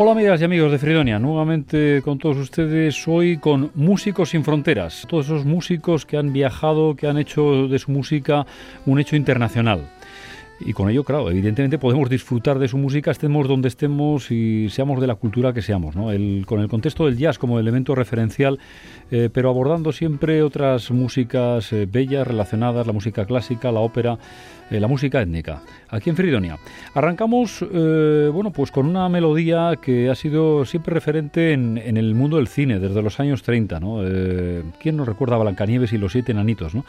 Hola amigas y amigos de Fridonia, nuevamente con todos ustedes hoy con Músicos sin Fronteras, todos esos músicos que han viajado, que han hecho de su música un hecho internacional. Y con ello, claro, evidentemente podemos disfrutar de su música, estemos donde estemos y seamos de la cultura que seamos, ¿no? con el contexto del jazz como elemento referencial, eh, pero abordando siempre otras músicas eh, bellas relacionadas, la música clásica, la ópera, eh, la música étnica, aquí en Fridonia. Arrancamos, bueno, pues con una melodía que ha sido siempre referente en, el mundo del cine desde los años 30, ¿no? ¿Quién nos recuerda a Blancanieves y los siete enanitos, no?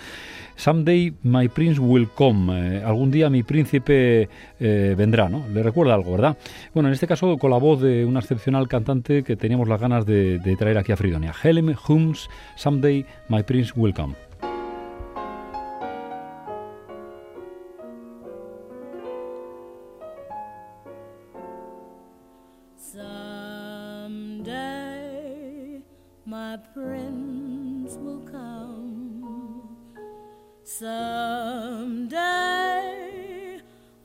Someday my prince will come. algún día mi príncipe vendrá, ¿no? Le recuerda algo, ¿verdad? Bueno, en este caso con la voz de una excepcional cantante que teníamos las ganas de, de traer aquí a Fridonia. Helen Holmes, Someday my prince will come. Someday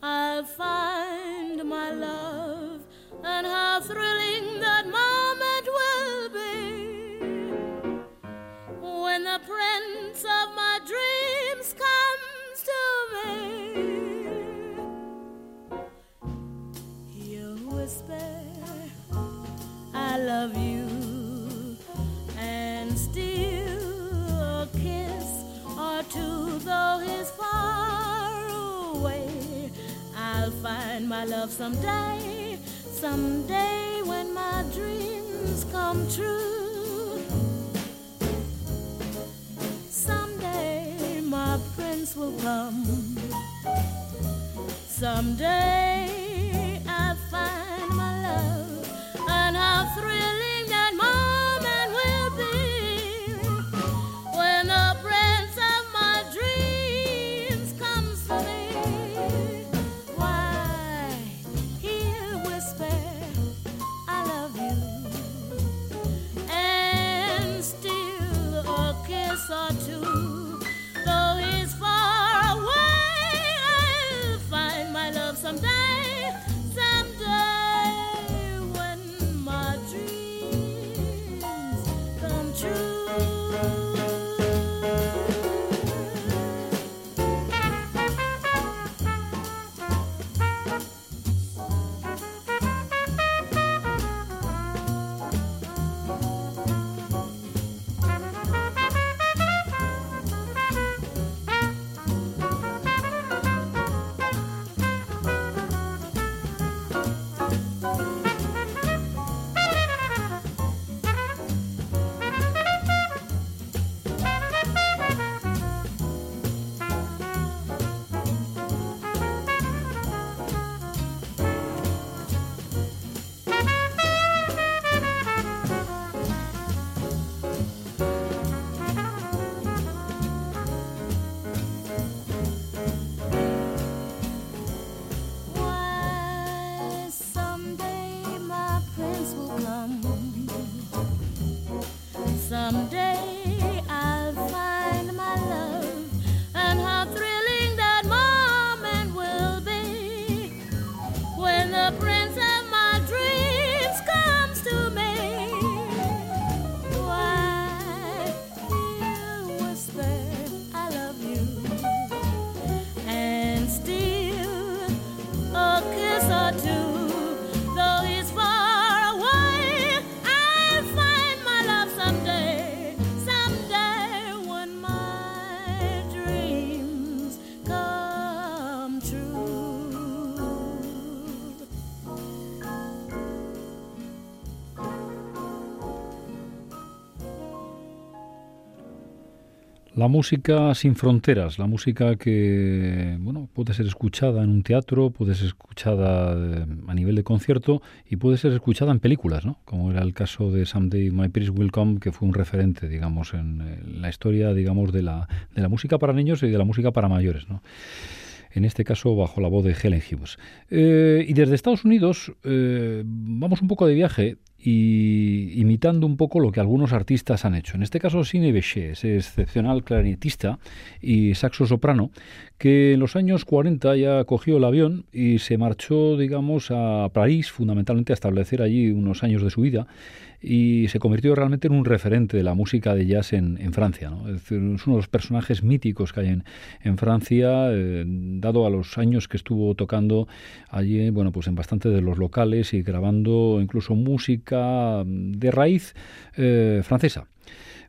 I'll find my love, and how thrilling that moment will be when the prince of my dreams comes to me. He'll whisper, I love you, and still too, though he's far away. I'll find my love someday, someday when my dreams come true. Someday my prince will come. Someday. someday. La música sin fronteras, la música que bueno, puede ser escuchada en un teatro, puede ser escuchada eh, a nivel de concierto y puede ser escuchada en películas, ¿no? como era el caso de Someday My Prince Will Come, que fue un referente digamos, en, la historia digamos, de, la, de la música para niños y de la música para mayores. ¿no? en este caso bajo la voz de Helen Hughes. Eh, y desde Estados Unidos eh, vamos un poco de viaje y imitando un poco lo que algunos artistas han hecho. En este caso, Sine Bechet, ese excepcional clarinetista y saxo soprano, que en los años 40 ya cogió el avión y se marchó, digamos, a París, fundamentalmente a establecer allí unos años de su vida y se convirtió realmente en un referente de la música de jazz en, Francia. Es, uno de los personajes míticos que hay en, en Francia, eh, dado a los años que estuvo tocando allí, bueno, pues en bastante de los locales y grabando incluso música de raíz eh, francesa.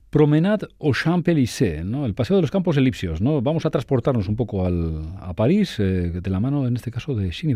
Promenade au Champs-Élysées, ¿no? el paseo de los campos elipsios. ¿no? Vamos a transportarnos un poco al, a París, eh, de la mano, en este caso, de Chini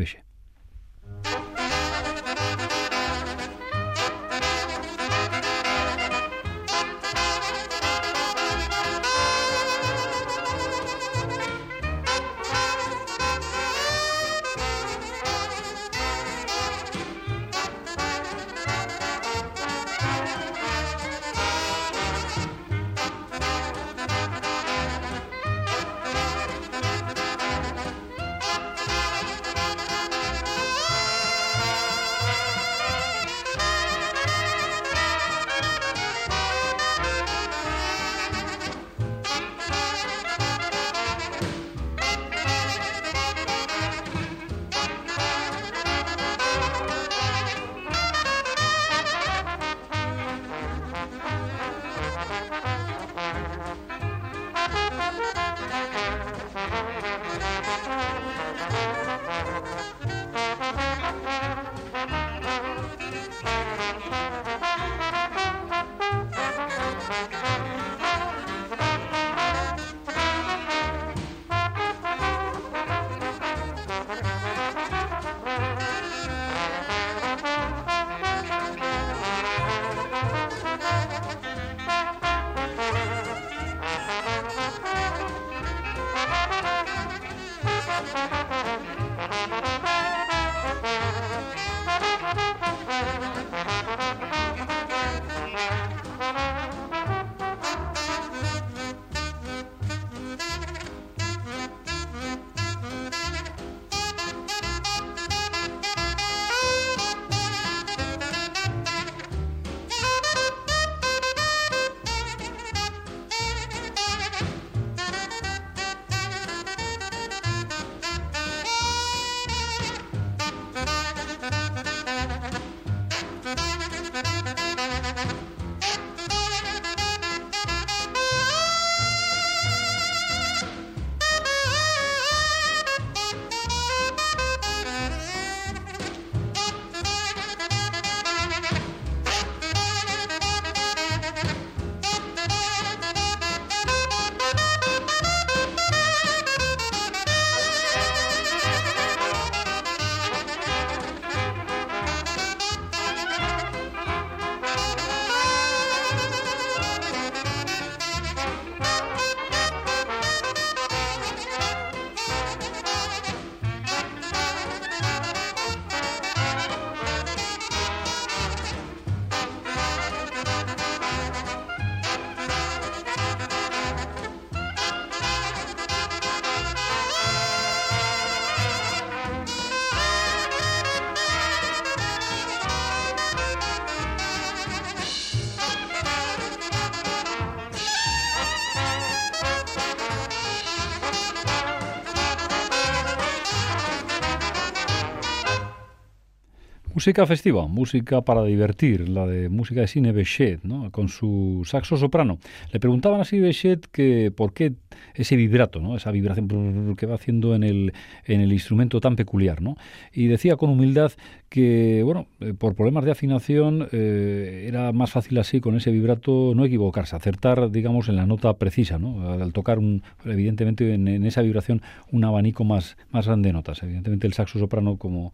Música festiva, música para divertir, la de música de cine Bechet, ¿no? con su saxo soprano. Le preguntaban así Bechet que por qué ese vibrato, ¿no? esa vibración que va haciendo en el, en el instrumento tan peculiar. ¿no? Y decía con humildad que, bueno, eh, por problemas de afinación eh, era más fácil así con ese vibrato no equivocarse, acertar, digamos, en la nota precisa, ¿no? al tocar, un, evidentemente, en, en esa vibración un abanico más, más grande de notas. Evidentemente el saxo soprano como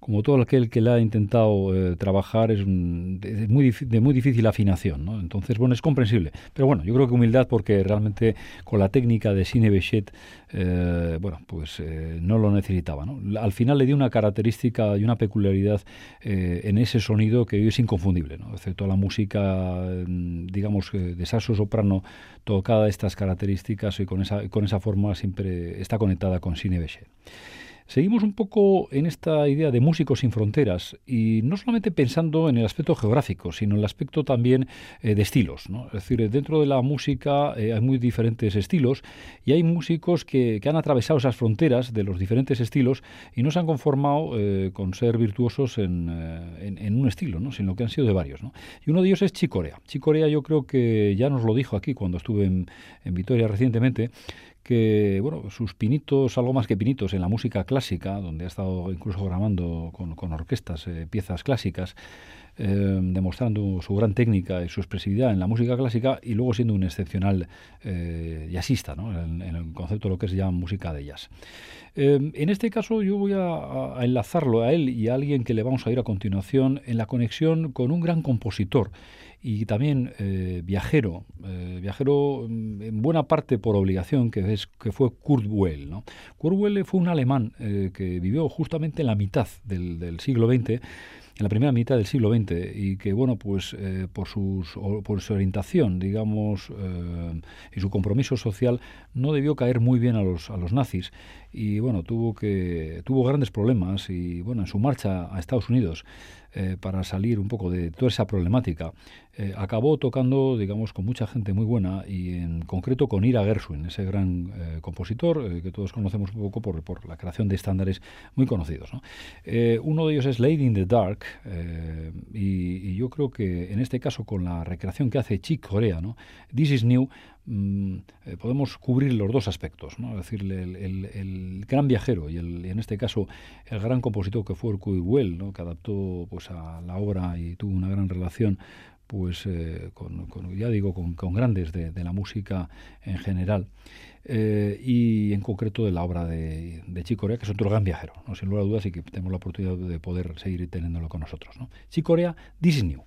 como todo aquel que la ha intentado eh, trabajar, es, muy, de muy difícil afinación. ¿no? Entonces, bueno, es comprensible. Pero bueno, yo creo que humildad porque realmente con la técnica de Cine Bechet, eh, bueno, pues eh, no lo necesitaba. Al final le dio una característica y una peculiaridad en ese sonido que es inconfundible, ¿no? excepto la música, mm, digamos, de saxo soprano tocada estas características y con esa, con esa forma siempre está conectada con Cine Bechet. Seguimos un poco en esta idea de músicos sin fronteras y no solamente pensando en el aspecto geográfico, sino en el aspecto también eh, de estilos. ¿no? Es decir, dentro de la música eh, hay muy diferentes estilos y hay músicos que, han atravesado esas fronteras de los diferentes estilos y no se han conformado eh, con ser virtuosos en, un estilo, ¿no? sino que han sido de varios. Y uno de ellos es Chicorea. Chicorea yo creo que ya nos lo dijo aquí cuando estuve en, en Vitoria recientemente, que bueno, sus pinitos, algo más que pinitos en la música clásica, donde ha estado incluso grabando con, orquestas eh, piezas clásicas, eh, demostrando su gran técnica y su expresividad en la música clásica y luego siendo un excepcional eh, jazzista, ¿no? en, el concepto de lo que es ya música de jazz. en este caso yo voy a, a, enlazarlo a él y a alguien que le vamos a ir a continuación en la conexión con un gran compositor y también eh, viajero, eh, viajero mm, en buena parte por obligación, que, es, que fue Kurt Weill. ¿no? Kurt Weill fue un alemán eh, que vivió justamente en la mitad del, siglo XX en la primera mitad del siglo XX y que, bueno, pues por, sus, por su orientación, digamos, y su compromiso social, no debió caer muy bien a los, a los nazis y, bueno, tuvo, que, tuvo grandes problemas y, bueno, en su marcha a Estados Unidos eh, para salir un poco de toda esa problemática, acabó tocando, digamos, con mucha gente muy buena y en concreto con Ira Gershwin, ese gran compositor que todos conocemos un poco por, por, la creación de estándares muy conocidos. uno de ellos es Lady in the Dark, eh, y, yo creo que en este caso, con la recreación que hace Chick Corea, ¿no? This is New, mm, eh, podemos cubrir los dos aspectos, ¿no? es decir, el, gran viajero y, en este caso el gran compositor que fue Well, ¿no? que adaptó pues, a la obra y tuvo una gran relación pues eh, con, ya digo con, grandes de, la música en general eh, y en concreto de la obra de, de Chicorea que es otro gran viajero ¿no? sin lugar a dudas y que tenemos la oportunidad de poder seguir teniéndolo con nosotros ¿no? Chicorea Disney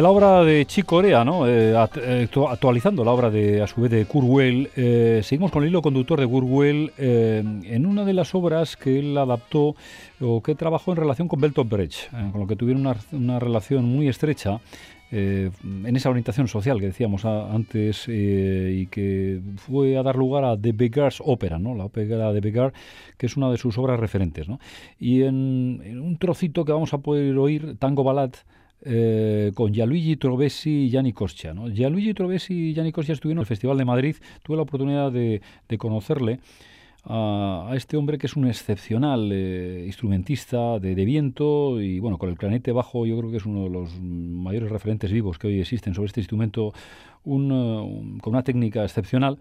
La obra de Chico Corea, ¿no? Eh, eh, actualizando la obra de, a su vez de Kurzweil, eh, seguimos con el hilo conductor de Kurzweil en una de las obras que él adaptó o que trabajó en relación con Bertolt Brecht, con lo que tuvieron una, relación muy estrecha en esa orientación social que decíamos antes y que fue a dar lugar a The Beggars Opera, ¿no? la ópera de Begar, que es una de sus obras referentes. ¿no? Y en, en, un trocito que vamos a poder oír, Tango Ballad, eh, con Gianluigi Trovesi y Gianni Coscia. Gianluigi Trovesi y Gianni Coscia estuvieron en el Festival de Madrid, tuve la oportunidad de, conocerle. A, este hombre que es un excepcional eh, instrumentista de, viento y bueno, con el clarinete bajo yo creo que es uno de los mayores referentes vivos que hoy existen sobre este instrumento, con una técnica excepcional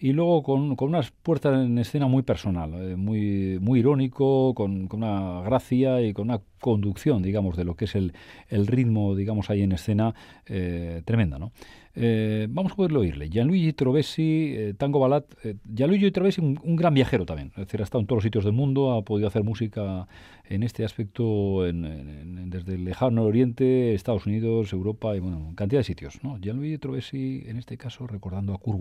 y luego con, con unas puertas en escena muy personal, eh, muy, muy irónico, con, con, una gracia y con una conducción, digamos, de lo que es el, el ritmo, digamos, ahí en escena eh, tremenda, ¿no? Eh, vamos a poderlo oírle. Gianluigi Trovesi, Tango Balat. Gianluigi Trovesi, un, un, gran viajero también. Es decir, ha estado en todos los sitios del mundo, ha podido hacer música en este aspecto en, desde el lejano oriente, Estados Unidos, Europa y, bueno, cantidad de sitios, ¿no? Gianluigi Trovesi, en este caso, recordando a Kurt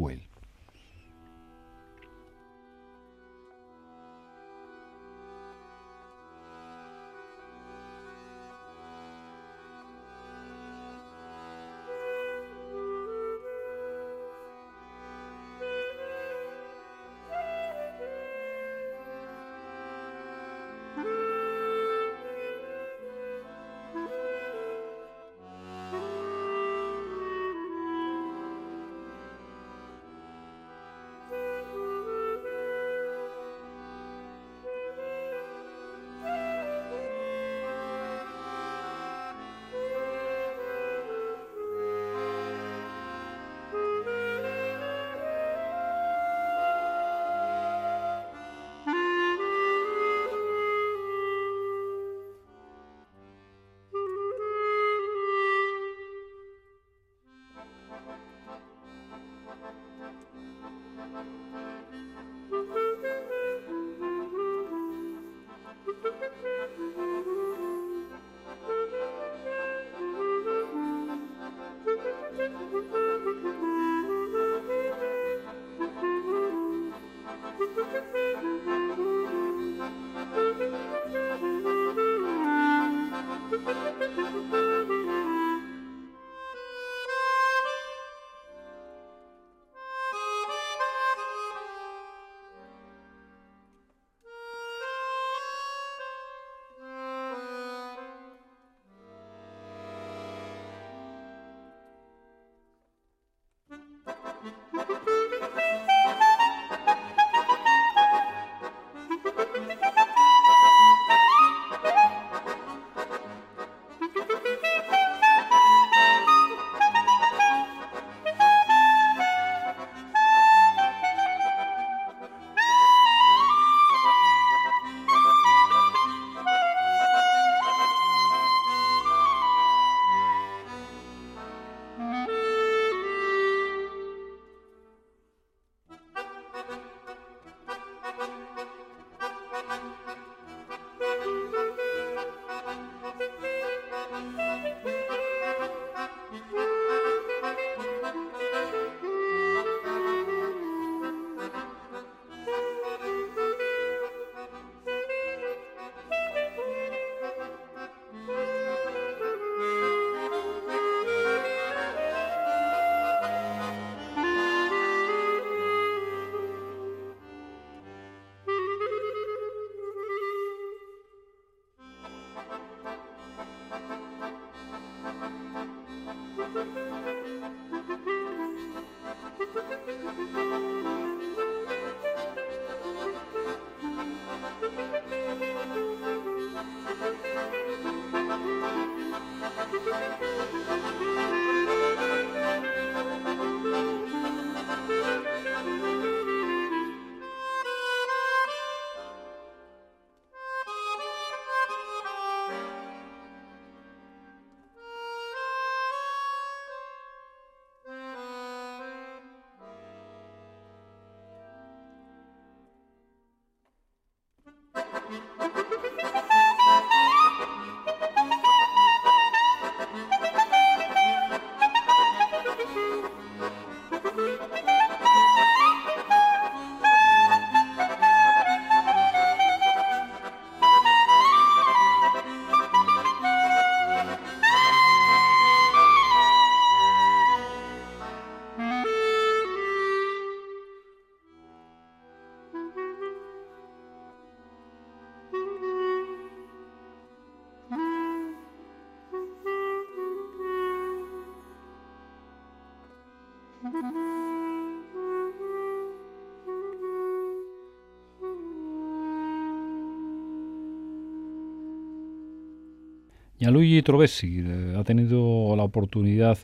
Gianluigi Trovesi eh, ha tenido la oportunidad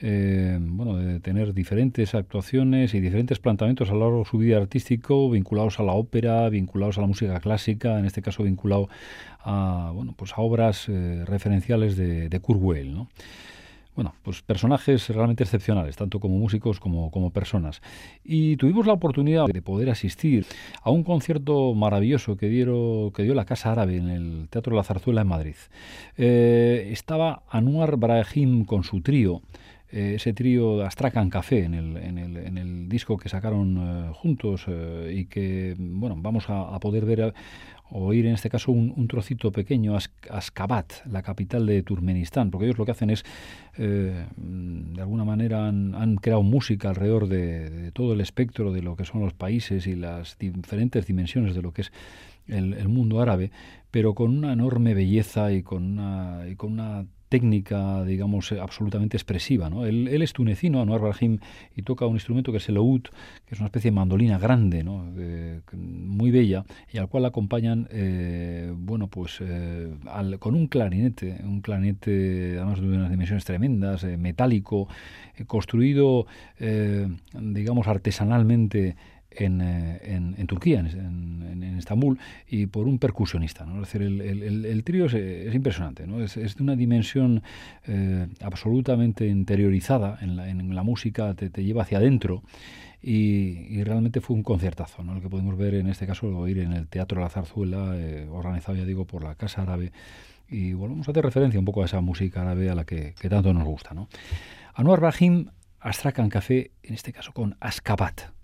eh, bueno, de tener diferentes actuaciones y diferentes planteamientos a lo largo de su vida artístico, vinculados a la ópera, vinculados a la música clásica, en este caso vinculado a, bueno, pues a obras eh, referenciales de, de Kurt ¿no? Bueno, pues personajes realmente excepcionales, tanto como músicos como, como personas. Y tuvimos la oportunidad de poder asistir a un concierto maravilloso que, dieron, que dio la Casa Árabe en el Teatro la Zarzuela en Madrid. Eh, estaba Anuar Brahim con su trío. Eh, ese trío Astrakhan Café en el, en, el, en el, disco que sacaron eh, juntos y que bueno vamos a poder ver oír en este caso un, un trocito pequeño, Ashgabat, la capital de Turkmenistán, porque ellos lo que hacen es, eh, de alguna manera, han, creado música alrededor de, de, todo el espectro de lo que son los países y las diferentes dimensiones de lo que es el, el mundo árabe, pero con una enorme belleza y con una, y con una técnica, digamos, absolutamente expresiva. ¿no? Él, él, es tunecino, Anwar Brahim, y toca un instrumento que es el oud, que es una especie de mandolina grande, ¿no? eh, muy bella, y al cual acompañan, eh, bueno, pues eh, al, con un clarinete, un clarinete además de unas dimensiones tremendas, eh, metálico, eh, construido, eh, digamos, artesanalmente en, en, en, Turquía, en, Estambul, y por un percusionista. ¿no? Es decir, el, el, trío es, es, impresionante, ¿no? es, de una dimensión eh, absolutamente interiorizada en la, música, te, te, lleva hacia adentro. Y, y, realmente fue un concertazo, ¿no? el que podemos ver en este caso, oír en el Teatro la Zarzuela, eh, organizado, ya digo, por la Casa Árabe. Y volvemos a hacer referencia un poco a esa música árabe a la que, tanto nos gusta. ¿no? Anwar Brahim, Astrakhan Café, en este caso con Ashgabat.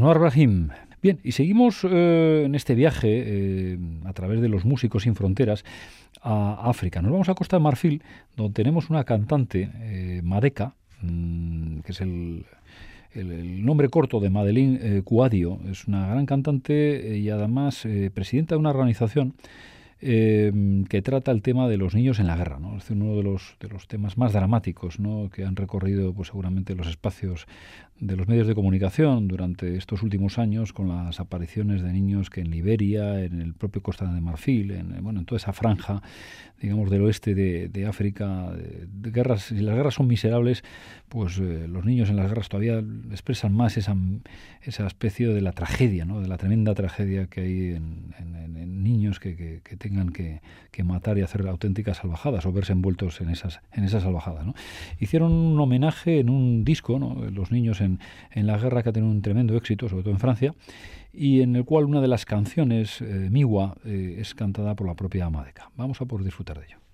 Anwar Brahim. Bien, y seguimos eh, en este viaje eh, a través de los músicos sin fronteras a África. Nos vamos a Costa de Marfil, donde tenemos una cantante, eh, Madeka, mm, que es el, nombre corto de Madeline Cuadio. Es una gran cantante y además presidenta de una organización eh, que trata el tema de los niños en la guerra. ¿no? Es uno de los, de los temas más dramáticos ¿no? que han recorrido pues, seguramente los espacios de los medios de comunicación durante estos últimos años con las apariciones de niños que en Liberia, en el propio Costa de Marfil, en, bueno, en toda esa franja digamos, del oeste de, África, de, guerras, si las guerras son miserables, pues eh, los niños en las guerras todavía expresan más esa, esa especie de la tragedia, ¿no? de la tremenda tragedia que hay en, niños que, tengan que, matar y hacer auténticas salvajadas o verse envueltos en esas, en esas salvajadas. ¿no? Hicieron un homenaje en un disco, ¿no? los niños en, en la guerra, que ha tenido un tremendo éxito, sobre todo en Francia, y en el cual una de las canciones, eh, Miwa, eh, es cantada por la propia Amadeka. Vamos a por disfrutar de ello.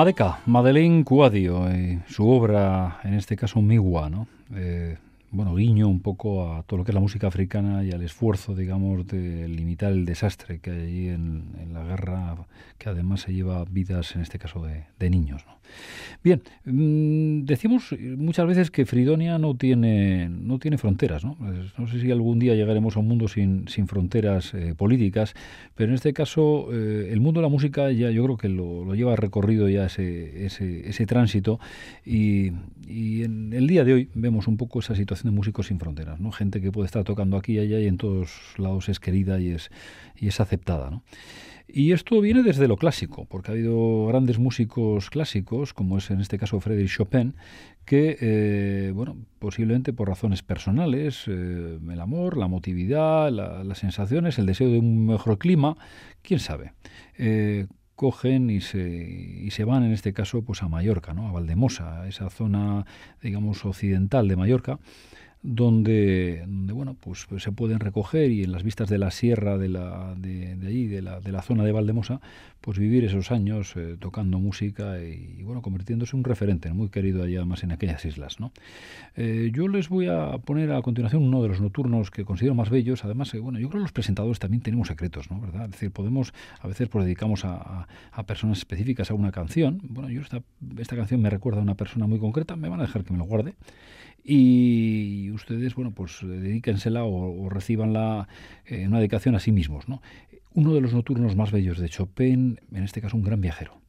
Madeca, Madeleine Cuadio, su obra, en este caso Miwa, ¿no? Eh, bueno, guiño un poco a todo lo que es la música africana y al esfuerzo, digamos, de limitar el desastre que hay allí en, la guerra, que además se lleva vidas, en este caso, de, de niños. ¿no? Bien, mm, decimos muchas veces que Fridonia no tiene, no tiene fronteras. ¿no? no sé si algún día llegaremos a un mundo sin, sin fronteras eh, políticas, pero en este caso eh, el mundo de la música ya yo creo que lo, lleva recorrido ya ese, ese, ese tránsito y, y, en el día de hoy vemos un poco esa situación de músicos sin fronteras. ¿no? Gente que puede estar tocando aquí y allá y en todos lados es querida y es, y es aceptada. ¿no? Y esto viene desde lo clásico, porque ha habido grandes músicos clásicos, como es en este caso Frédéric Chopin, que, eh, bueno, posiblemente por razones personales, eh, el amor, la motividad, las sensaciones, el deseo de un mejor clima, quién sabe, eh, cogen y se, y se van en este caso pues a Mallorca, ¿no? a Valdemosa, esa zona, digamos, occidental de Mallorca, donde, bueno, pues, se pueden recoger y en las vistas de la sierra de, la, de, de allí, de la, de la zona de Valdemosa, pues vivir esos años eh, tocando música y, bueno, convirtiéndose en un referente muy querido allá más en aquellas islas. ¿no? Eh, yo les voy a poner a continuación uno de los nocturnos que considero más bellos. Además, eh, bueno, yo creo que los presentadores también tenemos secretos, ¿no? ¿verdad? Es decir, podemos, a veces pues, dedicamos a, a, personas específicas a una canción. Bueno, yo esta, esta canción me recuerda a una persona muy concreta, me van a dejar que me lo guarde y ustedes, bueno, pues dedíquensela o, o recibanla en una dedicación a sí mismos, ¿no? Uno de los nocturnos más bellos de Chopin, en este caso un gran viajero.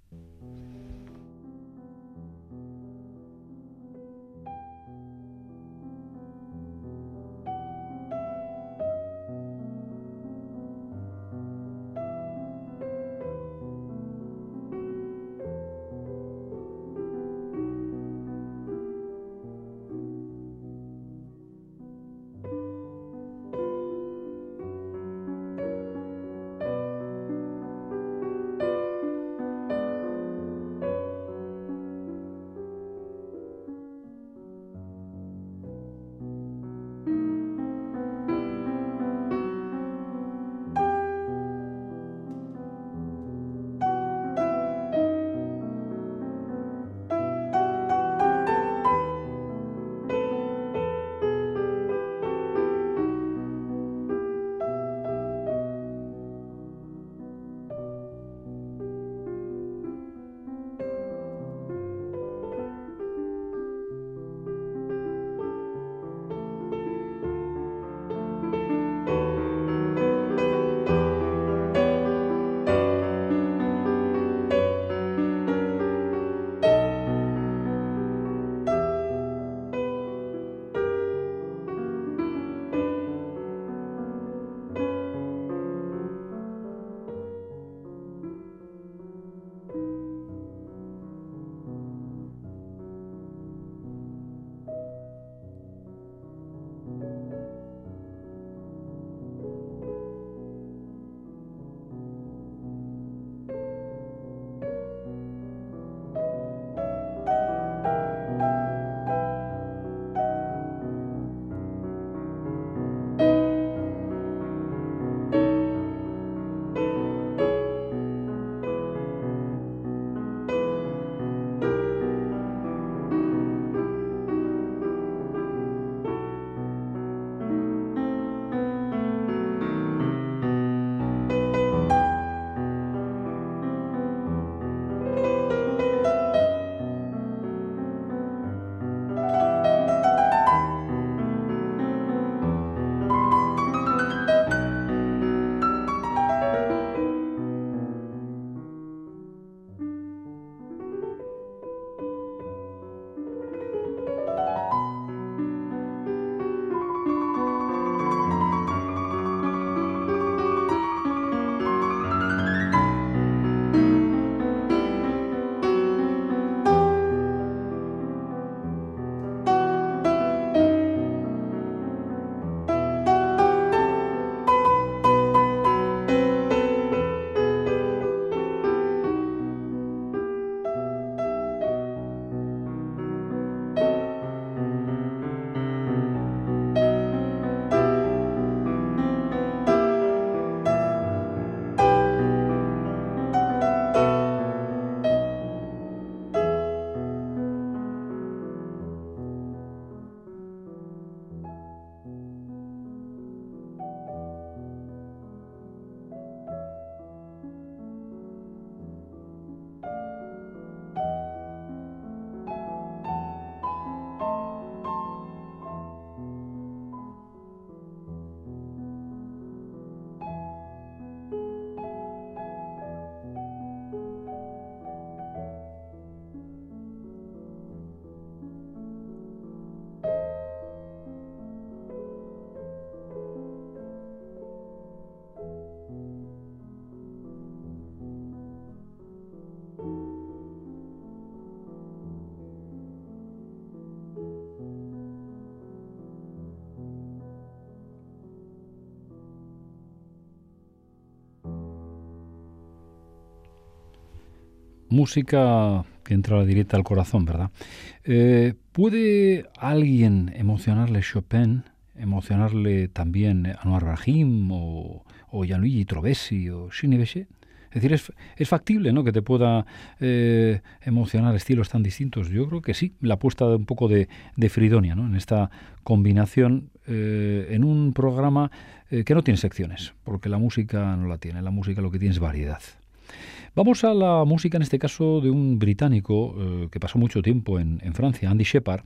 Música que entra directa al corazón, ¿verdad? Eh, ¿Puede alguien emocionarle Chopin, emocionarle también Anwar Rahim o, o Gianluigi Trovesi o Shinny es decir, es, factible ¿no? que te pueda eh, emocionar estilos tan distintos. Yo creo que sí, la apuesta de un poco de, Fridonia ¿no? en esta combinación eh, en un programa que no tiene secciones, porque la música no la tiene, la música lo que tiene es variedad. Vamos a la música, en este caso, de un británico que pasó mucho tiempo en, Francia, Andy Shepard,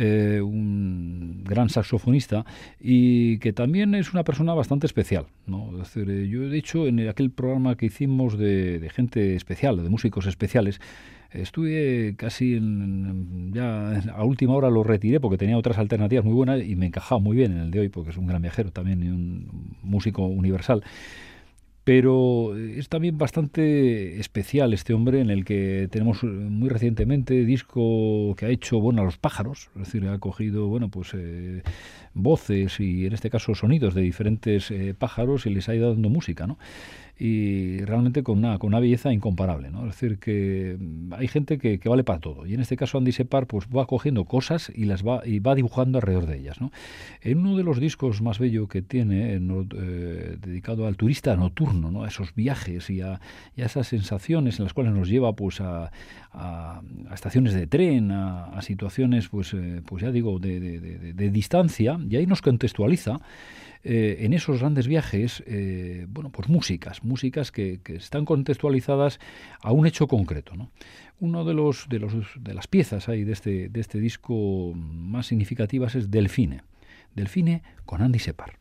eh, un gran saxofonista y que también es una persona bastante especial. ¿no? Eh, yo, de hecho, en aquel programa que hicimos de, gente especial, de músicos especiales, Estuve casi en, ya a última hora lo retiré porque tenía otras alternativas muy buenas y me encajaba muy bien en el de hoy porque es un gran viajero también y un músico universal pero es también bastante especial este hombre en el que tenemos muy recientemente disco que ha hecho bueno a los pájaros. Es decir ha cogido bueno pues eh, voces y en este caso sonidos de diferentes eh, pájaros y les ha ido dando música no y realmente con una, con una belleza incomparable. ¿no? Es decir, que mm, hay gente que, vale para todo. Y en este caso Andy Separ pues, va cogiendo cosas y las va, y va dibujando alrededor de ellas. ¿no? En uno de los discos más bellos que tiene, eh, dedicado al turista nocturno, ¿no? a esos viajes y a, esas sensaciones en las cuales nos lleva pues, a, estaciones de tren, a, situaciones, pues, eh, pues ya digo, de, de distancia, y ahí nos contextualiza eh, en esos grandes viajes, eh, bueno, pues músicas, músicas que, están contextualizadas a un hecho concreto. ¿no? Uno de los, de los de las piezas ahí de este, de este disco más significativas es Delfine. Delfine con Andy Separ.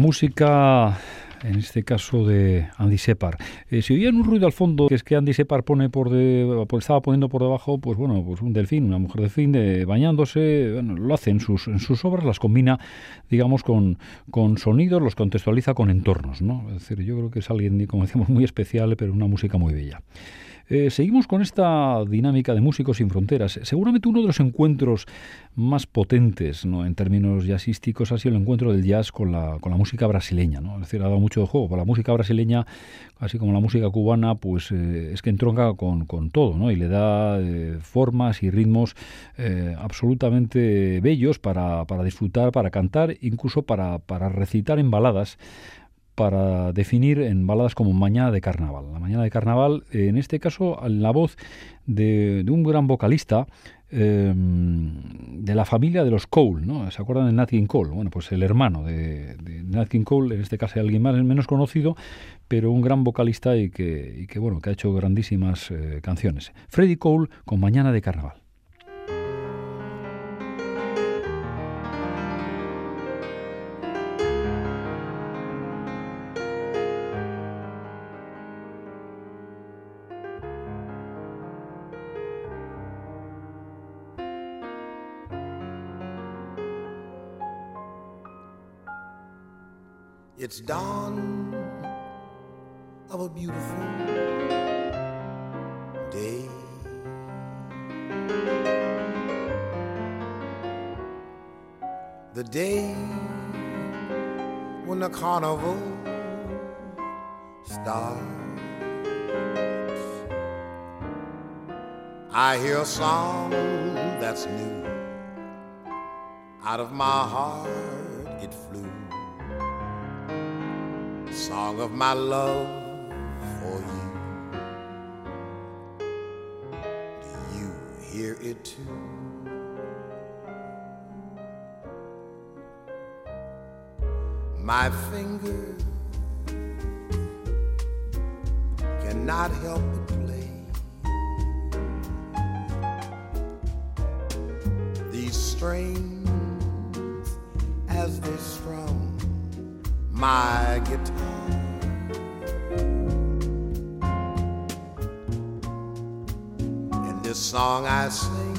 Música en este caso de Andy Separ. Eh, si oían un ruido al fondo, que es que Andy Separ pone por, de, estaba poniendo por debajo, pues bueno, pues un delfín, una mujer delfín de, bañándose, bueno, lo hace en sus, en sus obras, las combina, digamos, con, con sonidos, los contextualiza con entornos, ¿no? Es decir, yo creo que es alguien, como decíamos, muy especial, pero una música muy bella. Eh, seguimos con esta dinámica de Músicos sin Fronteras. Seguramente uno de los encuentros más potentes ¿no? en términos jazzísticos ha sido el encuentro del jazz con la, con la música brasileña. ¿no? Es decir, ha dado mucho de juego. La música brasileña, así como la música cubana, pues eh, es que entronca con, con, todo ¿no? y le da eh, formas y ritmos absolutamente bellos para, para, disfrutar, para cantar, incluso para, para recitar en baladas para definir en baladas como Mañana de Carnaval. La Mañana de Carnaval, en este caso, la voz de, un gran vocalista em, de la familia de los Cole, ¿no? ¿Se acuerdan de Nat King Cole? Bueno, pues el hermano de, de Nat King Cole, en este caso alguien más menos conocido, pero un gran vocalista y que, bueno, que ha hecho grandísimas eh, canciones. Freddie Cole con Mañana de Carnaval. It's dawn of a beautiful day. The day when the carnival starts. I hear a song that's new. Out of my heart song of my love for you. Do you hear it too? My finger cannot help but play these strings as they strum my guitar. In this song I sing,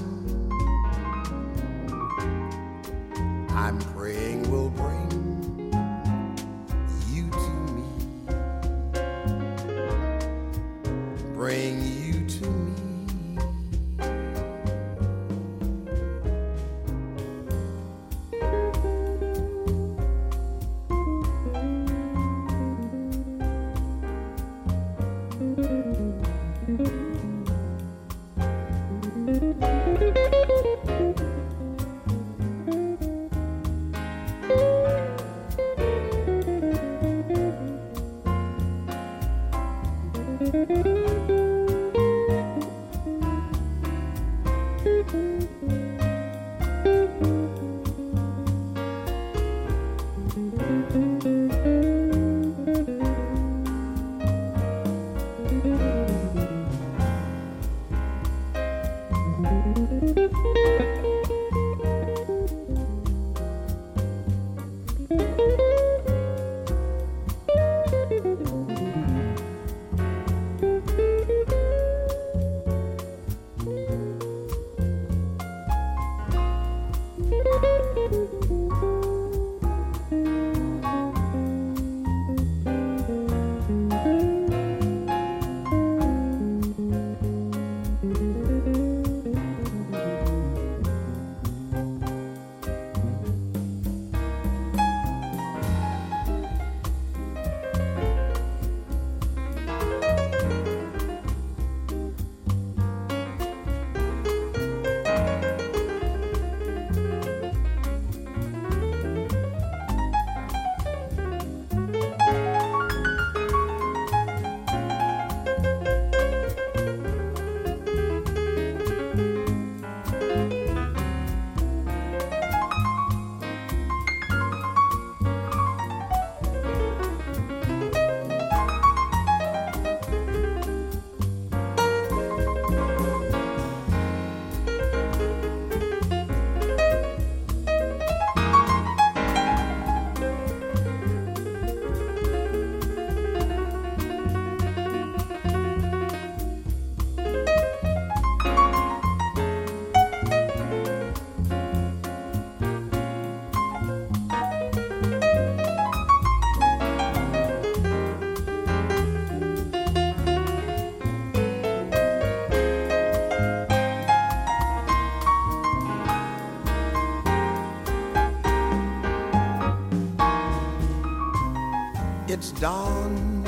dawn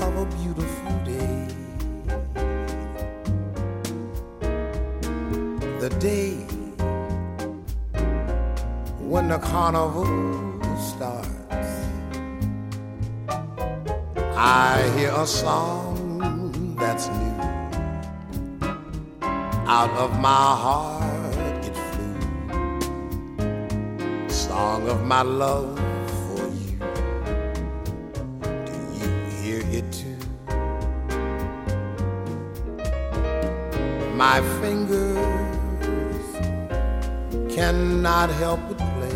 of a beautiful day. The day when the carnival starts. I hear a song that's new out of my heart it flew. Song of my love My fingers cannot help but play.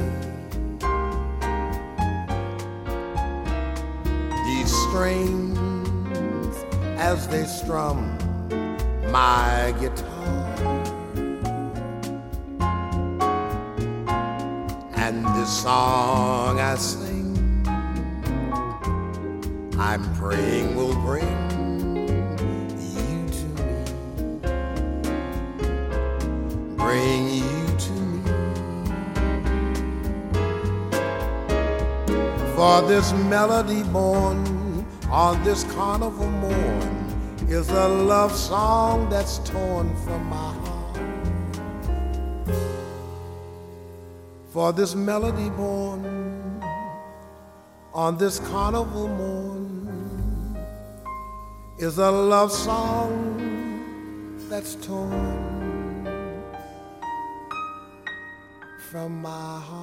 These strings as they strum my guitar. And this song I sing, I'm praying will bring For this melody born on this carnival morn is a love song that's torn from my heart. For this melody born on this carnival morn is a love song that's torn from my heart.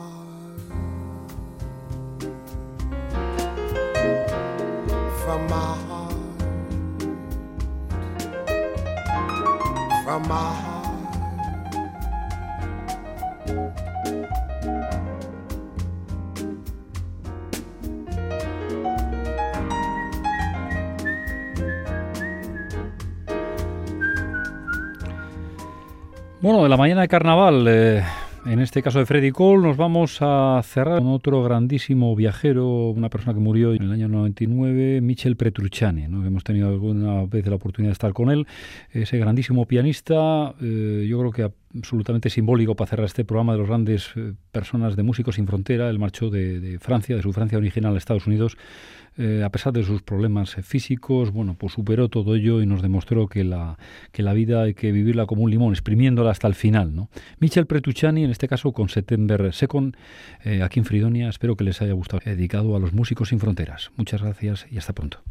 Bueno, de la mañana de carnaval, eh, en este caso de Freddy Cole, nos vamos a cerrar con otro grandísimo viajero, una persona que murió en el año 99, Michel Petrucciani, ¿no? hemos tenido alguna vez la oportunidad de estar con él, ese grandísimo pianista, eh, yo creo que absolutamente simbólico para cerrar este programa de los grandes eh, personas de Músicos sin Frontera, él marchó de, de Francia, de su Francia original a Estados Unidos, eh, a pesar de sus problemas eh, físicos, bueno, pues superó todo ello y nos demostró que la, que la vida hay que vivirla como un limón, exprimiéndola hasta el final. ¿no? Michel Pretucciani, en este caso con September Second, eh, aquí en Fridonia, espero que les haya gustado, dedicado a los músicos sin fronteras. Muchas gracias y hasta pronto.